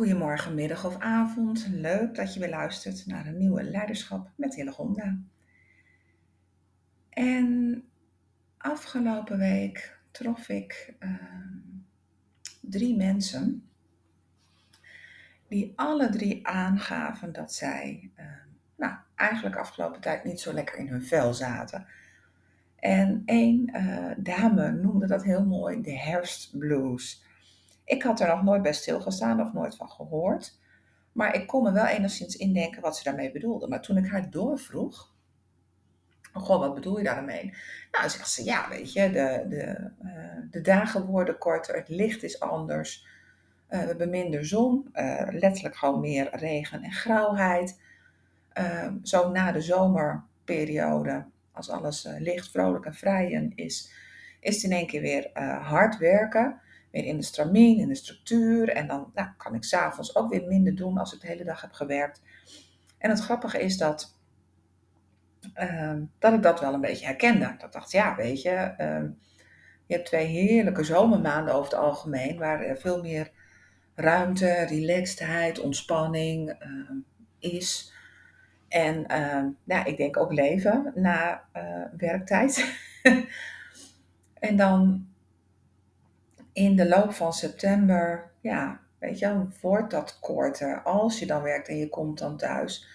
Goedemorgen, middag of avond. Leuk dat je weer luistert naar een nieuwe Leiderschap met Hillegonda. En afgelopen week trof ik ehm, drie mensen die alle drie aangaven dat zij uh, nou, eigenlijk afgelopen tijd niet zo lekker in hun vel zaten. En één uh, dame noemde dat heel mooi de herfstblues. Ik had er nog nooit bij stilgestaan of nooit van gehoord. Maar ik kon me wel enigszins indenken wat ze daarmee bedoelde. Maar toen ik haar doorvroeg, goh, wat bedoel je daarmee? Nou, zegt ze, ja, weet je, de, de, uh, de dagen worden korter, het licht is anders. Uh, we hebben minder zon, uh, letterlijk gewoon meer regen en grauwheid. Zo na de zomerperiode, als alles licht, vrolijk en vrij is, is het in één keer weer hard werken weer in de stramien, in de structuur. En dan nou, kan ik s'avonds ook weer minder doen als ik de hele dag heb gewerkt. En het grappige is dat, uh, dat ik dat wel een beetje herkende. Dat dacht, ja, weet je, uh, je hebt twee heerlijke zomermaanden over het algemeen, waar veel meer ruimte, relaxedheid, ontspanning uh, is. En ja, ik denk ook leven na eh, werktijd. en dan in de loop van september, ja, weet je, wordt dat korter. Als je dan werkt en je komt dan thuis,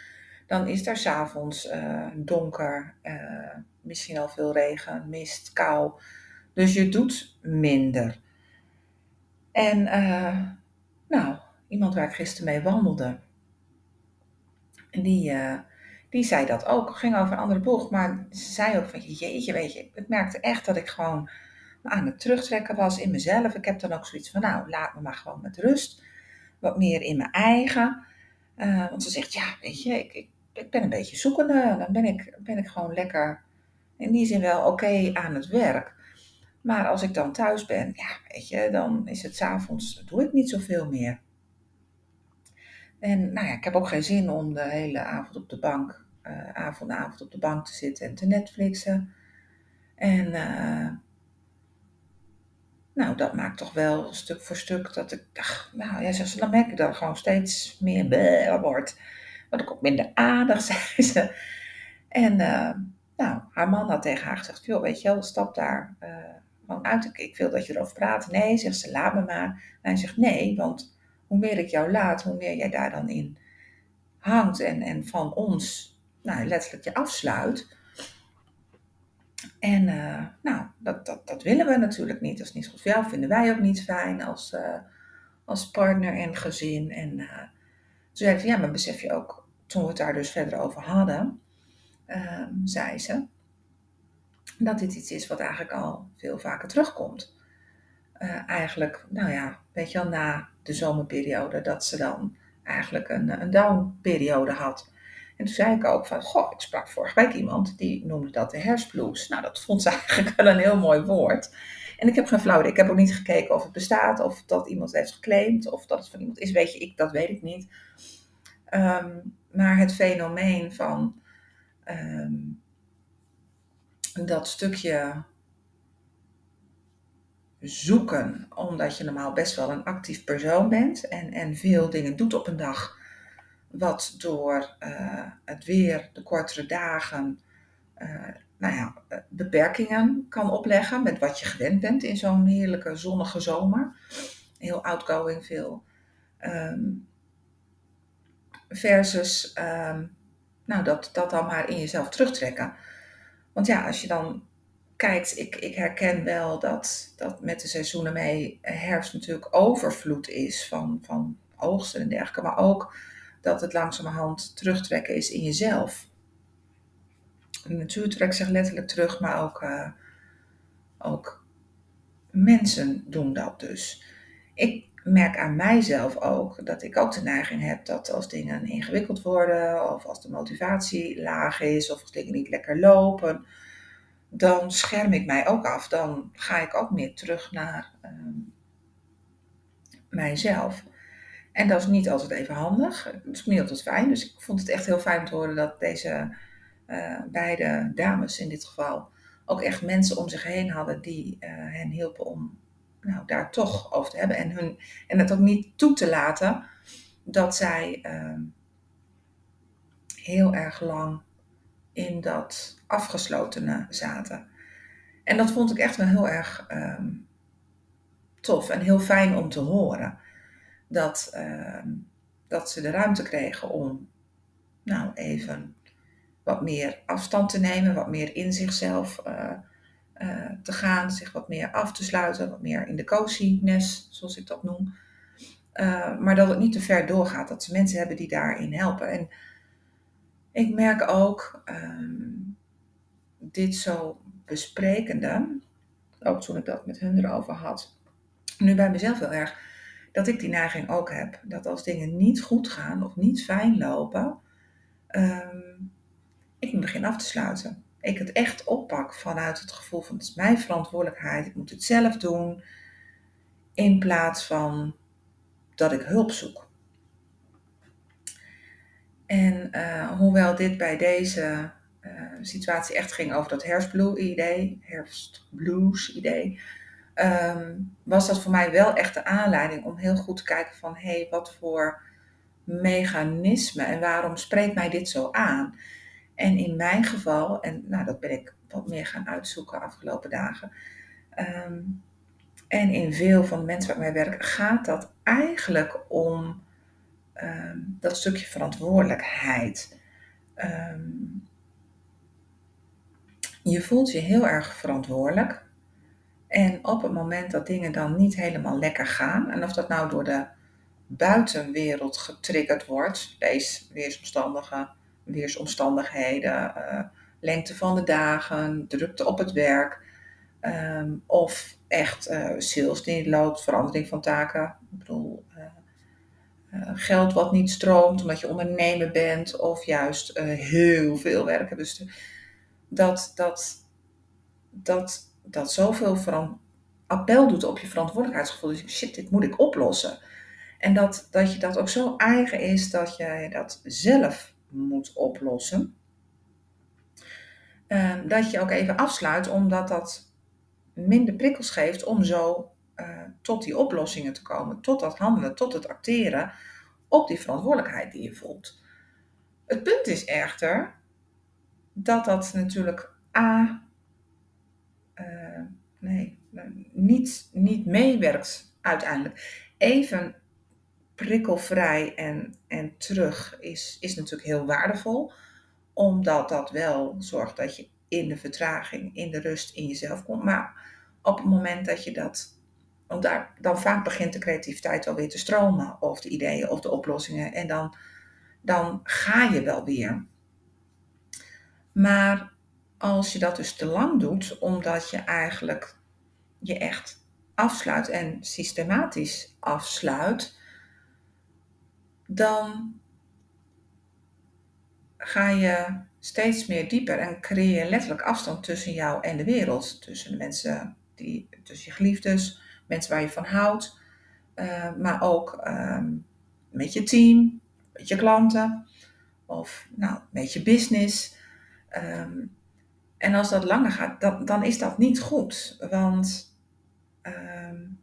dan is er s'avonds uh, donker, uh, misschien al veel regen, mist, kou. Dus je doet minder. En uh, nou, iemand waar ik gisteren mee wandelde, die, die zei dat ook. Ging over een andere boeg, maar ze zei ook van jeetje, weet je, ik merkte echt dat ik gewoon aan het terugtrekken was in mezelf. Ik heb dan ook zoiets van, nou, laat me maar gewoon met rust. Wat meer in mijn eigen. Uh, want ze zegt, ja, weet je, ik, ik, ik, ben een beetje zoekende. Dan ben ik, ben ik gewoon lekker, in die zin wel oké aan het werk. Maar als ik dan thuis ben, ja, weet je, dan is het s'avonds, doe ik niet zoveel meer. En nou ja, ik heb ook geen zin om de hele avond op de bank, uh, avond avond op de bank te zitten en te Netflixen. En uh, nou, dat maakt toch wel stuk voor stuk dat ik dacht, nou ja, ze, dan merk ik dat gewoon steeds meer bleh wordt. Dat ik ook minder aardig, zei ze. En uh, nou, haar man had tegen haar gezegd, joh, weet je wel, stap daar uh, gewoon uit. Ik, ik wil dat je erover praat. Nee, zegt ze, laat me maar. En hij zegt, nee, want hoe meer ik jou laat, hoe meer jij daar dan in hangt en, en van ons, nou, letterlijk je afsluit en uh, nou, dat, dat, dat willen we natuurlijk niet. Dat is niet goed voor jou. Vinden wij ook niet fijn als, uh, als partner en gezin. En uh, toen zei van ja, maar besef je ook, toen we het daar dus verder over hadden, ehm, zei ze, dat dit iets is wat eigenlijk al veel vaker terugkomt. eigenlijk, nou ja, weet je wel, na de zomerperiode, dat ze dan eigenlijk een, een downperiode had. En toen zei ik ook van, goh, ik sprak vorige week iemand die noemde dat de herfstblues. Nou, dat vond ze eigenlijk wel een heel mooi woord. En ik heb geen flauw Ik heb ook niet gekeken of het bestaat, of dat iemand heeft geclaimd, of dat het van iemand is. Weet je, ik, dat weet ik niet. Um, maar het fenomeen van um, dat stukje zoeken, omdat je normaal best wel een actief persoon bent en, en veel dingen doet op een dag wat door uh, het weer, de kortere dagen, uh, nou ja, eh, beperkingen kan opleggen met wat je gewend bent in zo'n heerlijke zonnige zomer. Heel outgoing veel. Um, versus um, nou, dat, dat dan maar in jezelf terugtrekken. Want ja, als je dan kijkt, ik, ik herken wel dat, dat met de seizoenen mee herfst natuurlijk overvloed is van, van oogsten en dergelijke. Maar ook dat het langzamerhand terugtrekken is in jezelf. De natuur trekt zich letterlijk terug, maar ook, uh, ook mensen doen dat dus. Ik merk aan mijzelf ook dat ik ook de neiging heb dat als dingen ingewikkeld worden, of als de motivatie laag is, of als dingen niet lekker lopen, dan scherm ik mij ook af. Dan ga ik ook meer terug naar uh, mijzelf. En dat is niet altijd even handig. Het is niet fijn. Dus ik vond het echt heel fijn te horen dat deze uh, beide dames in dit geval ook echt mensen om zich heen hadden die uh, hen hielpen om nou, daar toch over te hebben. En, hun, en het ook niet toe te laten dat zij ehm, heel erg lang in dat afgeslotene zaten. En dat vond ik echt wel heel erg ehm, tof en heel fijn om te horen. Dat, ehm, dat ze de ruimte kregen om nou even wat meer afstand te nemen, wat meer in zichzelf uh, uh, te gaan, zich wat meer af te sluiten, wat meer in de coziness, zoals ik dat noem. Uh, maar dat het niet te ver doorgaat, dat ze mensen hebben die daarin helpen. En ik merk ook um, dit zo besprekende, ook toen ik dat met hun erover had, nu bij mezelf heel erg, dat ik die neiging ook heb. Dat als dingen niet goed gaan of niet fijn lopen, um, ik me begin af te sluiten. Ik het echt oppak vanuit het gevoel van het is mijn verantwoordelijkheid, ik moet het zelf doen, in plaats van dat ik hulp zoek. En uh, hoewel dit bij deze uh, situatie echt ging over dat herfstblue-idee, herfstblues-idee, um, was dat voor mij wel echt de aanleiding om heel goed te kijken van hé, hey, wat voor mechanisme en waarom spreekt mij dit zo aan? En in mijn geval, en nou, dat ben ik wat meer gaan uitzoeken de afgelopen dagen. Um, en in veel van de mensen waar ik mee werk, gaat dat eigenlijk om um, dat stukje verantwoordelijkheid. Je voelt je heel erg verantwoordelijk. En op het moment dat dingen dan niet helemaal lekker gaan, en of dat nou door de buitenwereld getriggerd wordt, deze weersomstandigen, weersomstandigheden, uh, lengte van de dagen, drukte op het werk, um, of echt uh, sales die niet loopt, verandering van taken. Ik bedoel, uh, geld wat niet stroomt omdat je ondernemer bent, of juist heel veel werken. Dus dat, dat, dat, dat zoveel appel doet op je verantwoordelijkheidsgevoel. Dus shit, dit moet ik oplossen. En dat, dat je dat ook zo eigen is dat je dat zelf moet oplossen. Uh, dat je ook even afsluit, omdat dat minder prikkels geeft om zo uh, tot die oplossingen te komen, tot dat handelen, tot het acteren op die verantwoordelijkheid die je voelt. Het punt is echter dat dat natuurlijk A, uh, nee, niet, niet meewerkt uiteindelijk. Even prikkelvrij en, en terug is, is natuurlijk heel waardevol. Omdat dat wel zorgt dat je in de vertraging, in de rust in jezelf komt. Maar op het moment dat je dat. Want dan vaak begint de creativiteit alweer te stromen. Of de ideeën of de oplossingen. En dan, dan ga je wel weer. Maar als je dat dus te lang doet, omdat je eigenlijk je echt afsluit en systematisch afsluit, dan ga je steeds meer dieper en creëer je letterlijk afstand tussen jou en de wereld. Tussen de mensen, die, tussen je geliefdes, mensen waar je van houdt, uh, maar ook um, met je team, met je klanten of nou, met je business. Um, en als dat langer gaat, dan, dan is dat niet goed. Want um,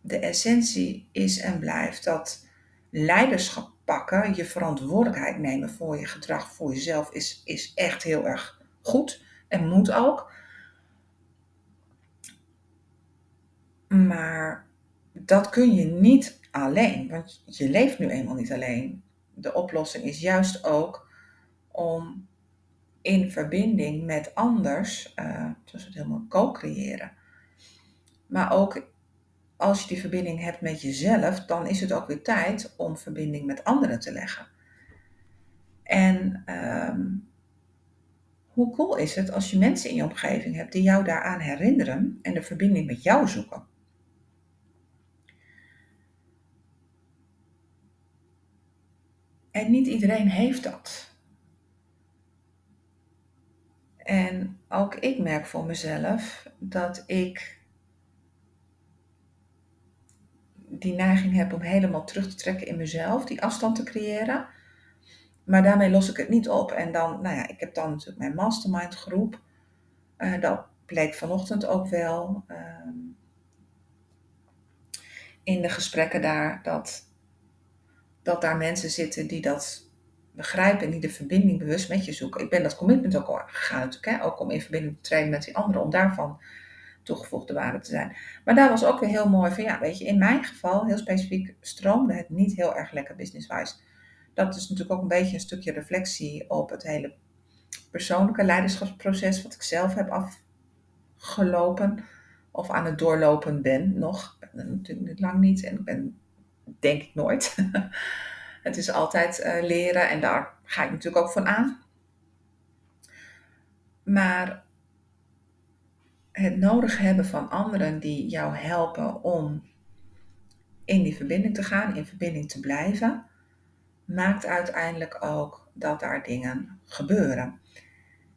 de essentie is en blijft dat leiderschap pakken, je verantwoordelijkheid nemen voor je gedrag, voor jezelf, is, is echt heel erg goed en moet ook. Maar dat kun je niet alleen, want je leeft nu eenmaal niet alleen. De oplossing is juist ook om in verbinding met anders, uh, dus het helemaal co-creëren, maar ook als je die verbinding hebt met jezelf, dan is het ook weer tijd om verbinding met anderen te leggen. En um, hoe cool is het als je mensen in je omgeving hebt die jou daaraan herinneren en de verbinding met jou zoeken? En niet iedereen heeft dat. En ook ik merk voor mezelf dat ik die neiging heb om helemaal terug te trekken in mezelf, die afstand te creëren. Maar daarmee los ik het niet op. En dan, nou ja, ik heb dan natuurlijk mijn mastermind groep. Uh, dat bleek vanochtend ook wel. Uh, in de gesprekken daar dat, dat daar mensen zitten die dat begrijpen en die de verbinding bewust met je zoeken. Ik ben dat commitment ook al gegaan natuurlijk, ook om in verbinding te treden met die anderen, om daarvan toegevoegde waarde te zijn. Maar daar was ook weer heel mooi van, ja, weet je, in mijn geval, heel specifiek, stroomde het niet heel erg lekker business-wise. Dat is natuurlijk ook een beetje een stukje reflectie op het hele persoonlijke leiderschapsproces wat ik zelf heb afgelopen of aan het doorlopen ben nog. Natuurlijk lang niet en ik ben denk ik nooit. het is altijd uh, leren en daar ga ik natuurlijk ook van aan. Maar het nodig hebben van anderen die jou helpen om in die verbinding te gaan, in verbinding te blijven, maakt uiteindelijk ook dat daar dingen gebeuren.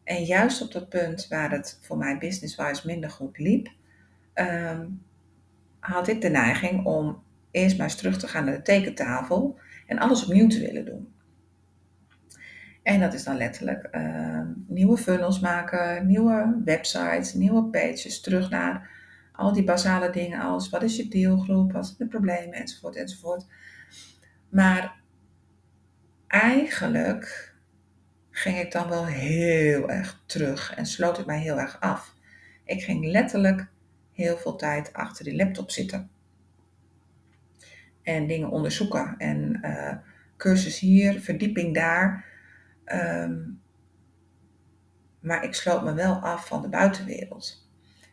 En juist op dat punt waar het voor mij business-wise minder goed liep, um, had ik de neiging om eerst maar eens terug te gaan naar de tekentafel en alles opnieuw te willen doen. En dat is dan letterlijk uh, nieuwe funnels maken, nieuwe websites, nieuwe pages, terug naar al die basale dingen als wat is je deelgroep, wat zijn de problemen enzovoort enzovoort. Maar eigenlijk ging ik dan wel heel erg terug en sloot het mij heel erg af. Ik ging letterlijk heel veel tijd achter die laptop zitten. En dingen onderzoeken en uh, cursus hier, verdieping daar. Um, maar ik sloot me wel af van de buitenwereld.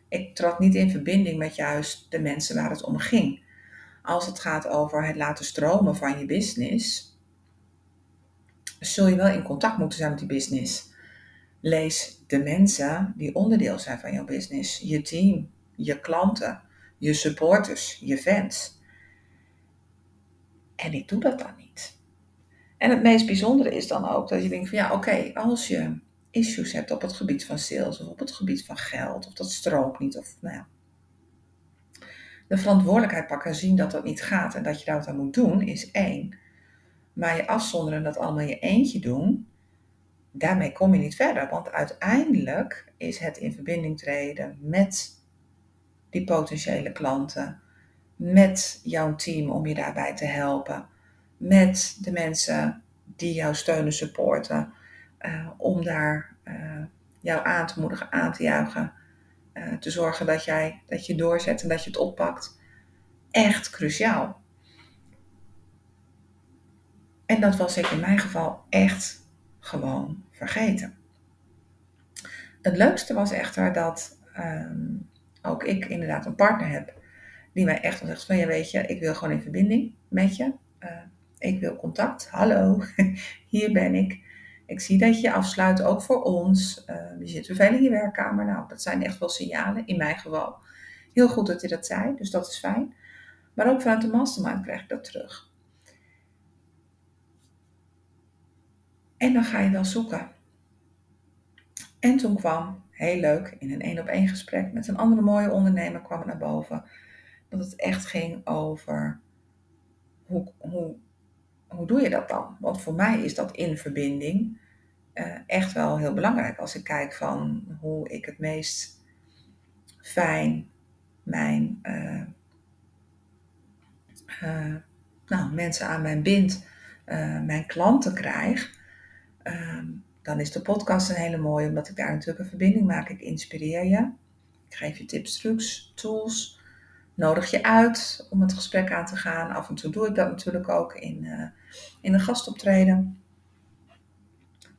Ik trad niet in verbinding met juist de mensen waar het om ging. Als het gaat over het laten stromen van je business, zul je wel in contact moeten zijn met die business. Lees de mensen die onderdeel zijn van jouw business, je team, je klanten, je supporters, je fans. En ik doe dat dan niet. En het meest bijzondere is dan ook dat je denkt van ja, oké, als je issues hebt op het gebied van sales of op het gebied van geld of dat stroomt niet of nou ja. De verantwoordelijkheid pakken, zien dat dat niet gaat en dat je daar wat aan moet doen, is één. Maar je afzonderen en dat allemaal je eentje doen, daarmee kom je niet verder. Want uiteindelijk is het in verbinding treden met die potentiële klanten, met jouw team om je daarbij te helpen, met de mensen die jou steunen, supporten, uh, om daar uh, jou aan te moedigen, aan te juichen, uh, te zorgen dat, jij, dat je doorzet en dat je het oppakt. Echt cruciaal. En dat was ik in mijn geval echt gewoon vergeten. Het leukste was echter dat um, ook ik inderdaad een partner heb die mij echt zegt van ja weet je, ik wil gewoon in verbinding met je. Uh, ik wil contact. Hallo, hier ben ik. Ik zie dat je afsluit, ook voor ons. Uh, je zit veel in je werkkamer. Nou, dat zijn echt wel signalen, in mijn geval. Heel goed dat je dat zei, dus dat is fijn. Maar ook vanuit de mastermind krijg ik dat terug. En dan ga je wel zoeken. En toen kwam heel leuk, in een één op één gesprek met een andere mooie ondernemer kwam het naar boven. Dat het echt ging over hoe, hoe, hoe doe je dat dan? Want voor mij is dat in verbinding uh, echt wel heel belangrijk. Als ik kijk van hoe ik het meest fijn mijn uh, uh, nou, mensen aan mijn bind, mijn klanten krijg. Ehm, dan is de podcast een hele mooie, omdat ik daar natuurlijk een verbinding maak. Ik inspireer je. Ik geef je tips, trucs, tools. Nodig je uit om het gesprek aan te gaan. Af en toe doe ik dat natuurlijk ook in, uh, in een gastoptreden.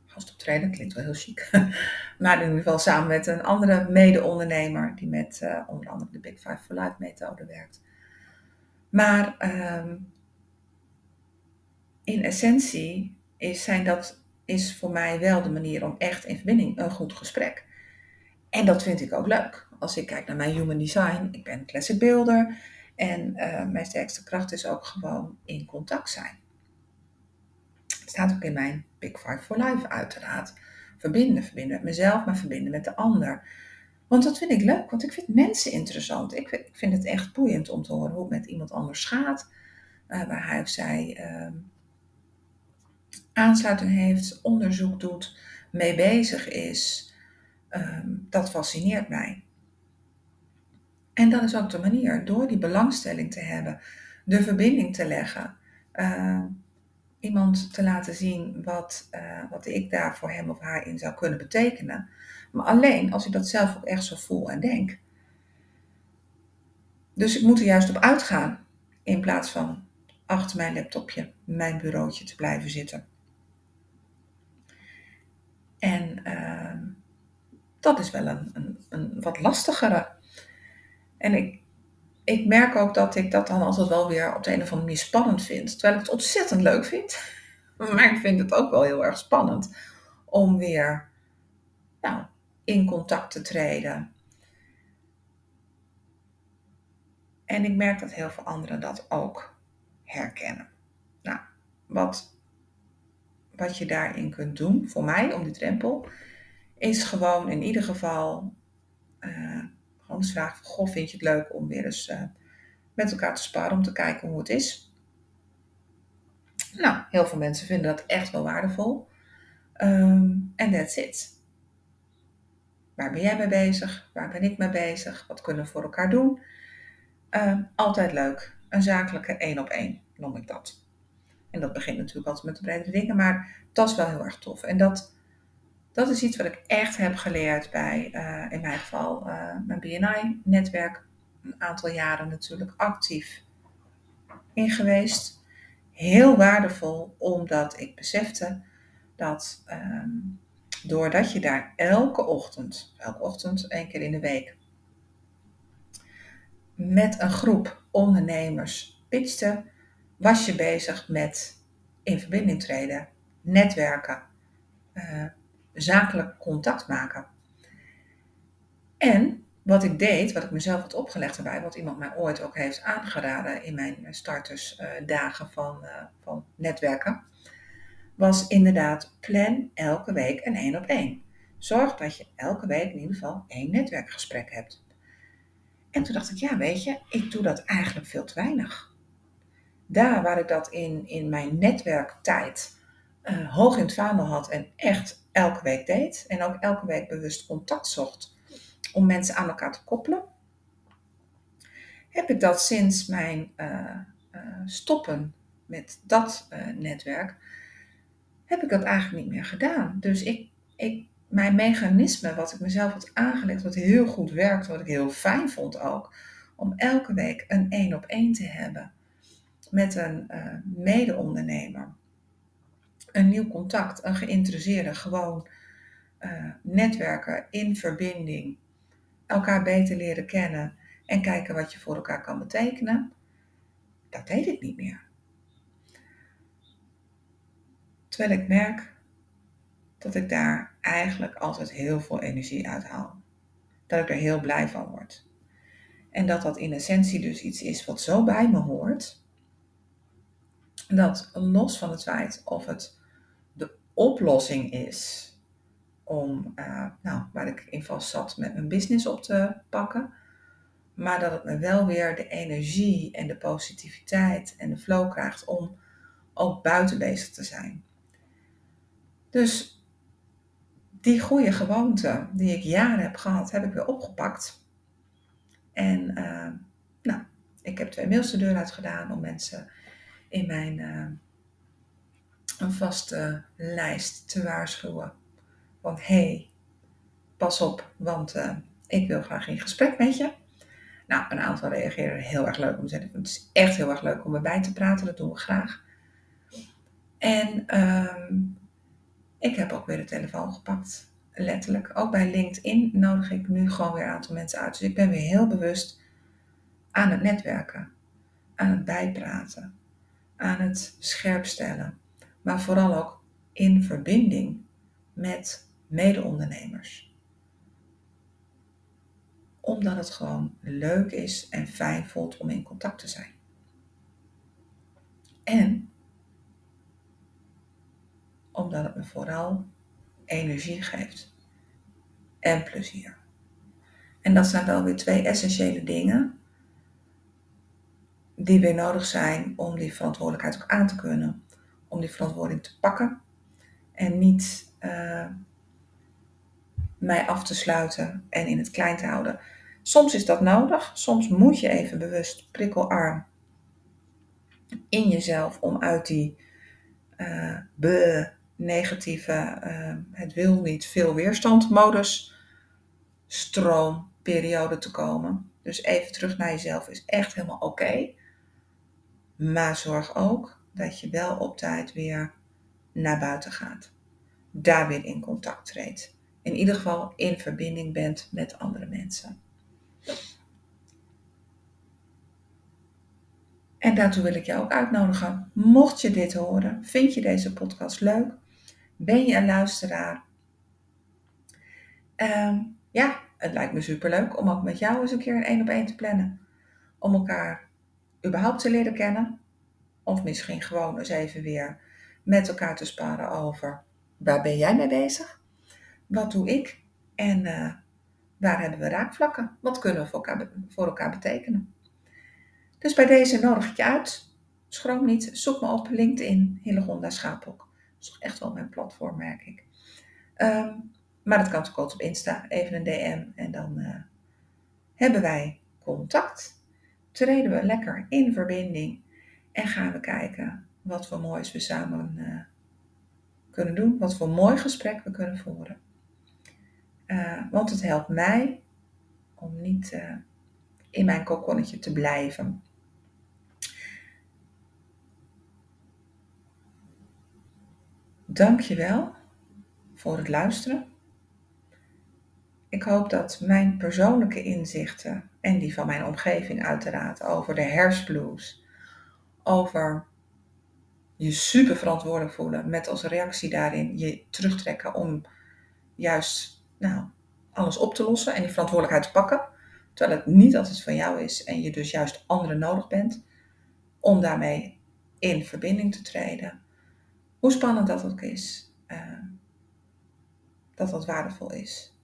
Gastoptreden klinkt wel heel chic. maar in ieder geval samen met een andere mede-ondernemer die met uh, onder andere de Big Five for Life methode werkt. Maar um, in essentie is, zijn dat is voor mij wel de manier om echt in verbinding een goed gesprek. En dat vind ik ook leuk. Als ik kijk naar mijn human design, ik ben classic builder en uh, mijn sterkste kracht is ook gewoon in contact zijn. Het staat ook in mijn Big Five for Life uiteraard. Verbinden, verbinden met mezelf, maar verbinden met de ander. Want dat vind ik leuk, want ik vind mensen interessant. Ik vind, het echt boeiend om te horen hoe het met iemand anders gaat. Uh, waar hij of zij uh, aansluiting heeft, onderzoek doet, mee bezig is, um, dat fascineert mij. En dat is ook de manier, door die belangstelling te hebben, de verbinding te leggen. Uh, iemand te laten zien wat, uh, wat ik daar voor hem of haar in zou kunnen betekenen. Maar alleen als ik dat zelf ook echt zo voel en denk. Dus ik moet er juist op uitgaan in plaats van achter mijn laptopje, mijn bureautje te blijven zitten. En uh, dat is wel een, een, een, wat lastigere. En ik, ik merk ook dat ik dat dan altijd wel weer op de een of andere manier spannend vind. Terwijl ik het ontzettend leuk vind. Maar ik vind het ook wel heel erg spannend om weer nou, in contact te treden. En ik merk dat heel veel anderen dat ook herkennen. Nou, wat, wat je daarin kunt doen, voor mij om die drempel, is gewoon in ieder geval uh, gewoon eens vragen: Goh, vind je het leuk om weer eens uh, met elkaar te sparen om te kijken hoe het is? Nou, heel veel mensen vinden dat echt wel waardevol. En um, that's it. Waar ben jij mee bezig? Waar ben ik mee bezig? Wat kunnen we voor elkaar doen? Uh, altijd leuk. Een zakelijke één op één noem ik dat. En dat begint natuurlijk altijd met de brede dingen, maar dat is wel heel erg tof. En dat, dat is iets wat ik echt heb geleerd bij, uh, in mijn geval, uh, mijn BNI-netwerk. Een aantal jaren natuurlijk actief in geweest. Heel waardevol, omdat ik besefte dat um, doordat je daar elke ochtend, elke ochtend, één keer in de week, met een groep ondernemers pitchte, was je bezig met in verbinding treden, netwerken, uh, zakelijk contact maken. En wat ik deed, wat ik mezelf had opgelegd erbij, wat iemand mij ooit ook heeft aangeraden in mijn startersdagen uh, van, uh, van netwerken, was inderdaad plan elke week een één op één. Zorg dat je elke week in ieder geval één netwerkgesprek hebt. En toen dacht ik, ja weet je, ik doe dat eigenlijk veel te weinig. Daar waar ik dat in, in mijn netwerktijd uh, hoog in het vaandel had en echt elke week deed. En ook elke week bewust contact zocht om mensen aan elkaar te koppelen. Heb ik dat sinds mijn uh, uh, stoppen met dat netwerk heb ik dat eigenlijk niet meer gedaan. Dus ik, ik, mijn mechanisme, wat ik mezelf had aangelegd, wat heel goed werkte, wat ik heel fijn vond ook, om elke week een één op één te hebben met een mede-ondernemer. Een nieuw contact, een geïnteresseerde, gewoon uh, netwerken in verbinding, elkaar beter leren kennen en kijken wat je voor elkaar kan betekenen. Dat deed ik niet meer. Terwijl ik merk dat ik daar eigenlijk altijd heel veel energie uit haal. Dat ik er heel blij van word. En dat dat in essentie dus iets is wat zo bij me hoort. Dat los van het feit of het oplossing is om, uh, nou, waar ik in vast zat met mijn business op te pakken. Maar dat het me wel weer de energie en de positiviteit en de flow krijgt om ook buiten bezig te zijn. Dus die goede gewoonte die ik jaren heb gehad, heb ik weer opgepakt. En uh, nou, ik heb twee mails de deur uit gedaan om mensen in mijn uh, een vaste lijst te waarschuwen. Want hé, hey, pas op, want uh, ik wil graag in gesprek met je. Nou, een aantal reageren heel erg leuk om te zeggen. Het is echt heel erg leuk om erbij te praten, dat doen we graag. En um, ik heb ook weer de telefoon gepakt. Letterlijk. Ook bij LinkedIn nodig ik nu gewoon weer een aantal mensen uit. Dus ik ben weer heel bewust aan het netwerken. Aan het bijpraten. Aan het scherpstellen. Maar vooral ook in verbinding met mede-ondernemers. Omdat het gewoon leuk is en fijn voelt om in contact te zijn. En omdat het me vooral energie geeft en plezier. En dat zijn wel weer twee essentiële dingen die weer nodig zijn om die verantwoordelijkheid ook aan te kunnen. Om die verantwoording te pakken en niet uh, mij af te sluiten en in het klein te houden. Soms is dat nodig, soms moet je even bewust prikkelarm in jezelf om uit die be, negatieve, uh, het wil niet, veel weerstand modus, stroom, periode te komen. Dus even terug naar jezelf is echt helemaal oké. Maar zorg ook dat je wel op tijd weer naar buiten gaat. Daar weer in contact treedt. In ieder geval in verbinding bent met andere mensen. En daartoe wil ik je ook uitnodigen. Mocht je dit horen, vind je deze podcast leuk? Ben je een luisteraar? Um, ja, het lijkt me superleuk om ook met jou eens een keer een één op één te plannen. Om elkaar überhaupt te leren kennen. Of misschien gewoon eens even weer met elkaar te sparen over waar ben jij mee bezig? Wat doe ik? En uh, waar hebben we raakvlakken? Wat kunnen we voor elkaar, voor elkaar betekenen? Dus bij deze nodig ik je uit. Schroom niet, zoek me op LinkedIn, Hillegonda Schapok. Dat is echt wel mijn platform, merk ik. Um, maar dat kan ook op Insta, even een DM en dan uh, hebben wij contact. Treden we lekker in verbinding en gaan we kijken wat voor moois we samen uh, kunnen doen, wat voor mooi gesprek we kunnen voeren. Uh, want het helpt mij om niet in mijn kokonnetje te blijven. Dankjewel voor het luisteren. Ik hoop dat mijn persoonlijke inzichten en die van mijn omgeving uiteraard over de herfstblues, over je super verantwoordelijk voelen met als reactie daarin je terugtrekken om juist nou, alles op te lossen en die verantwoordelijkheid te pakken, terwijl het niet altijd van jou is en je dus juist anderen nodig bent om daarmee in verbinding te treden. Hoe spannend dat ook is, uh, dat dat waardevol is.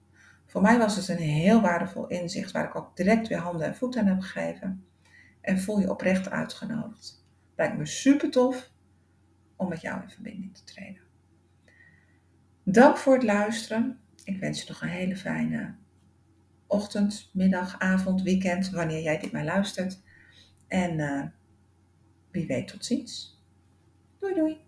Voor mij was het een heel waardevol inzicht waar ik ook direct weer handen en voeten aan heb gegeven. En voel je oprecht uitgenodigd. Lijkt me super tof om met jou in verbinding te treden. Dank voor het luisteren. Ik wens je nog een hele fijne ochtend, middag, avond, weekend, wanneer jij dit maar luistert. En uh, wie weet tot ziens. Doei doei.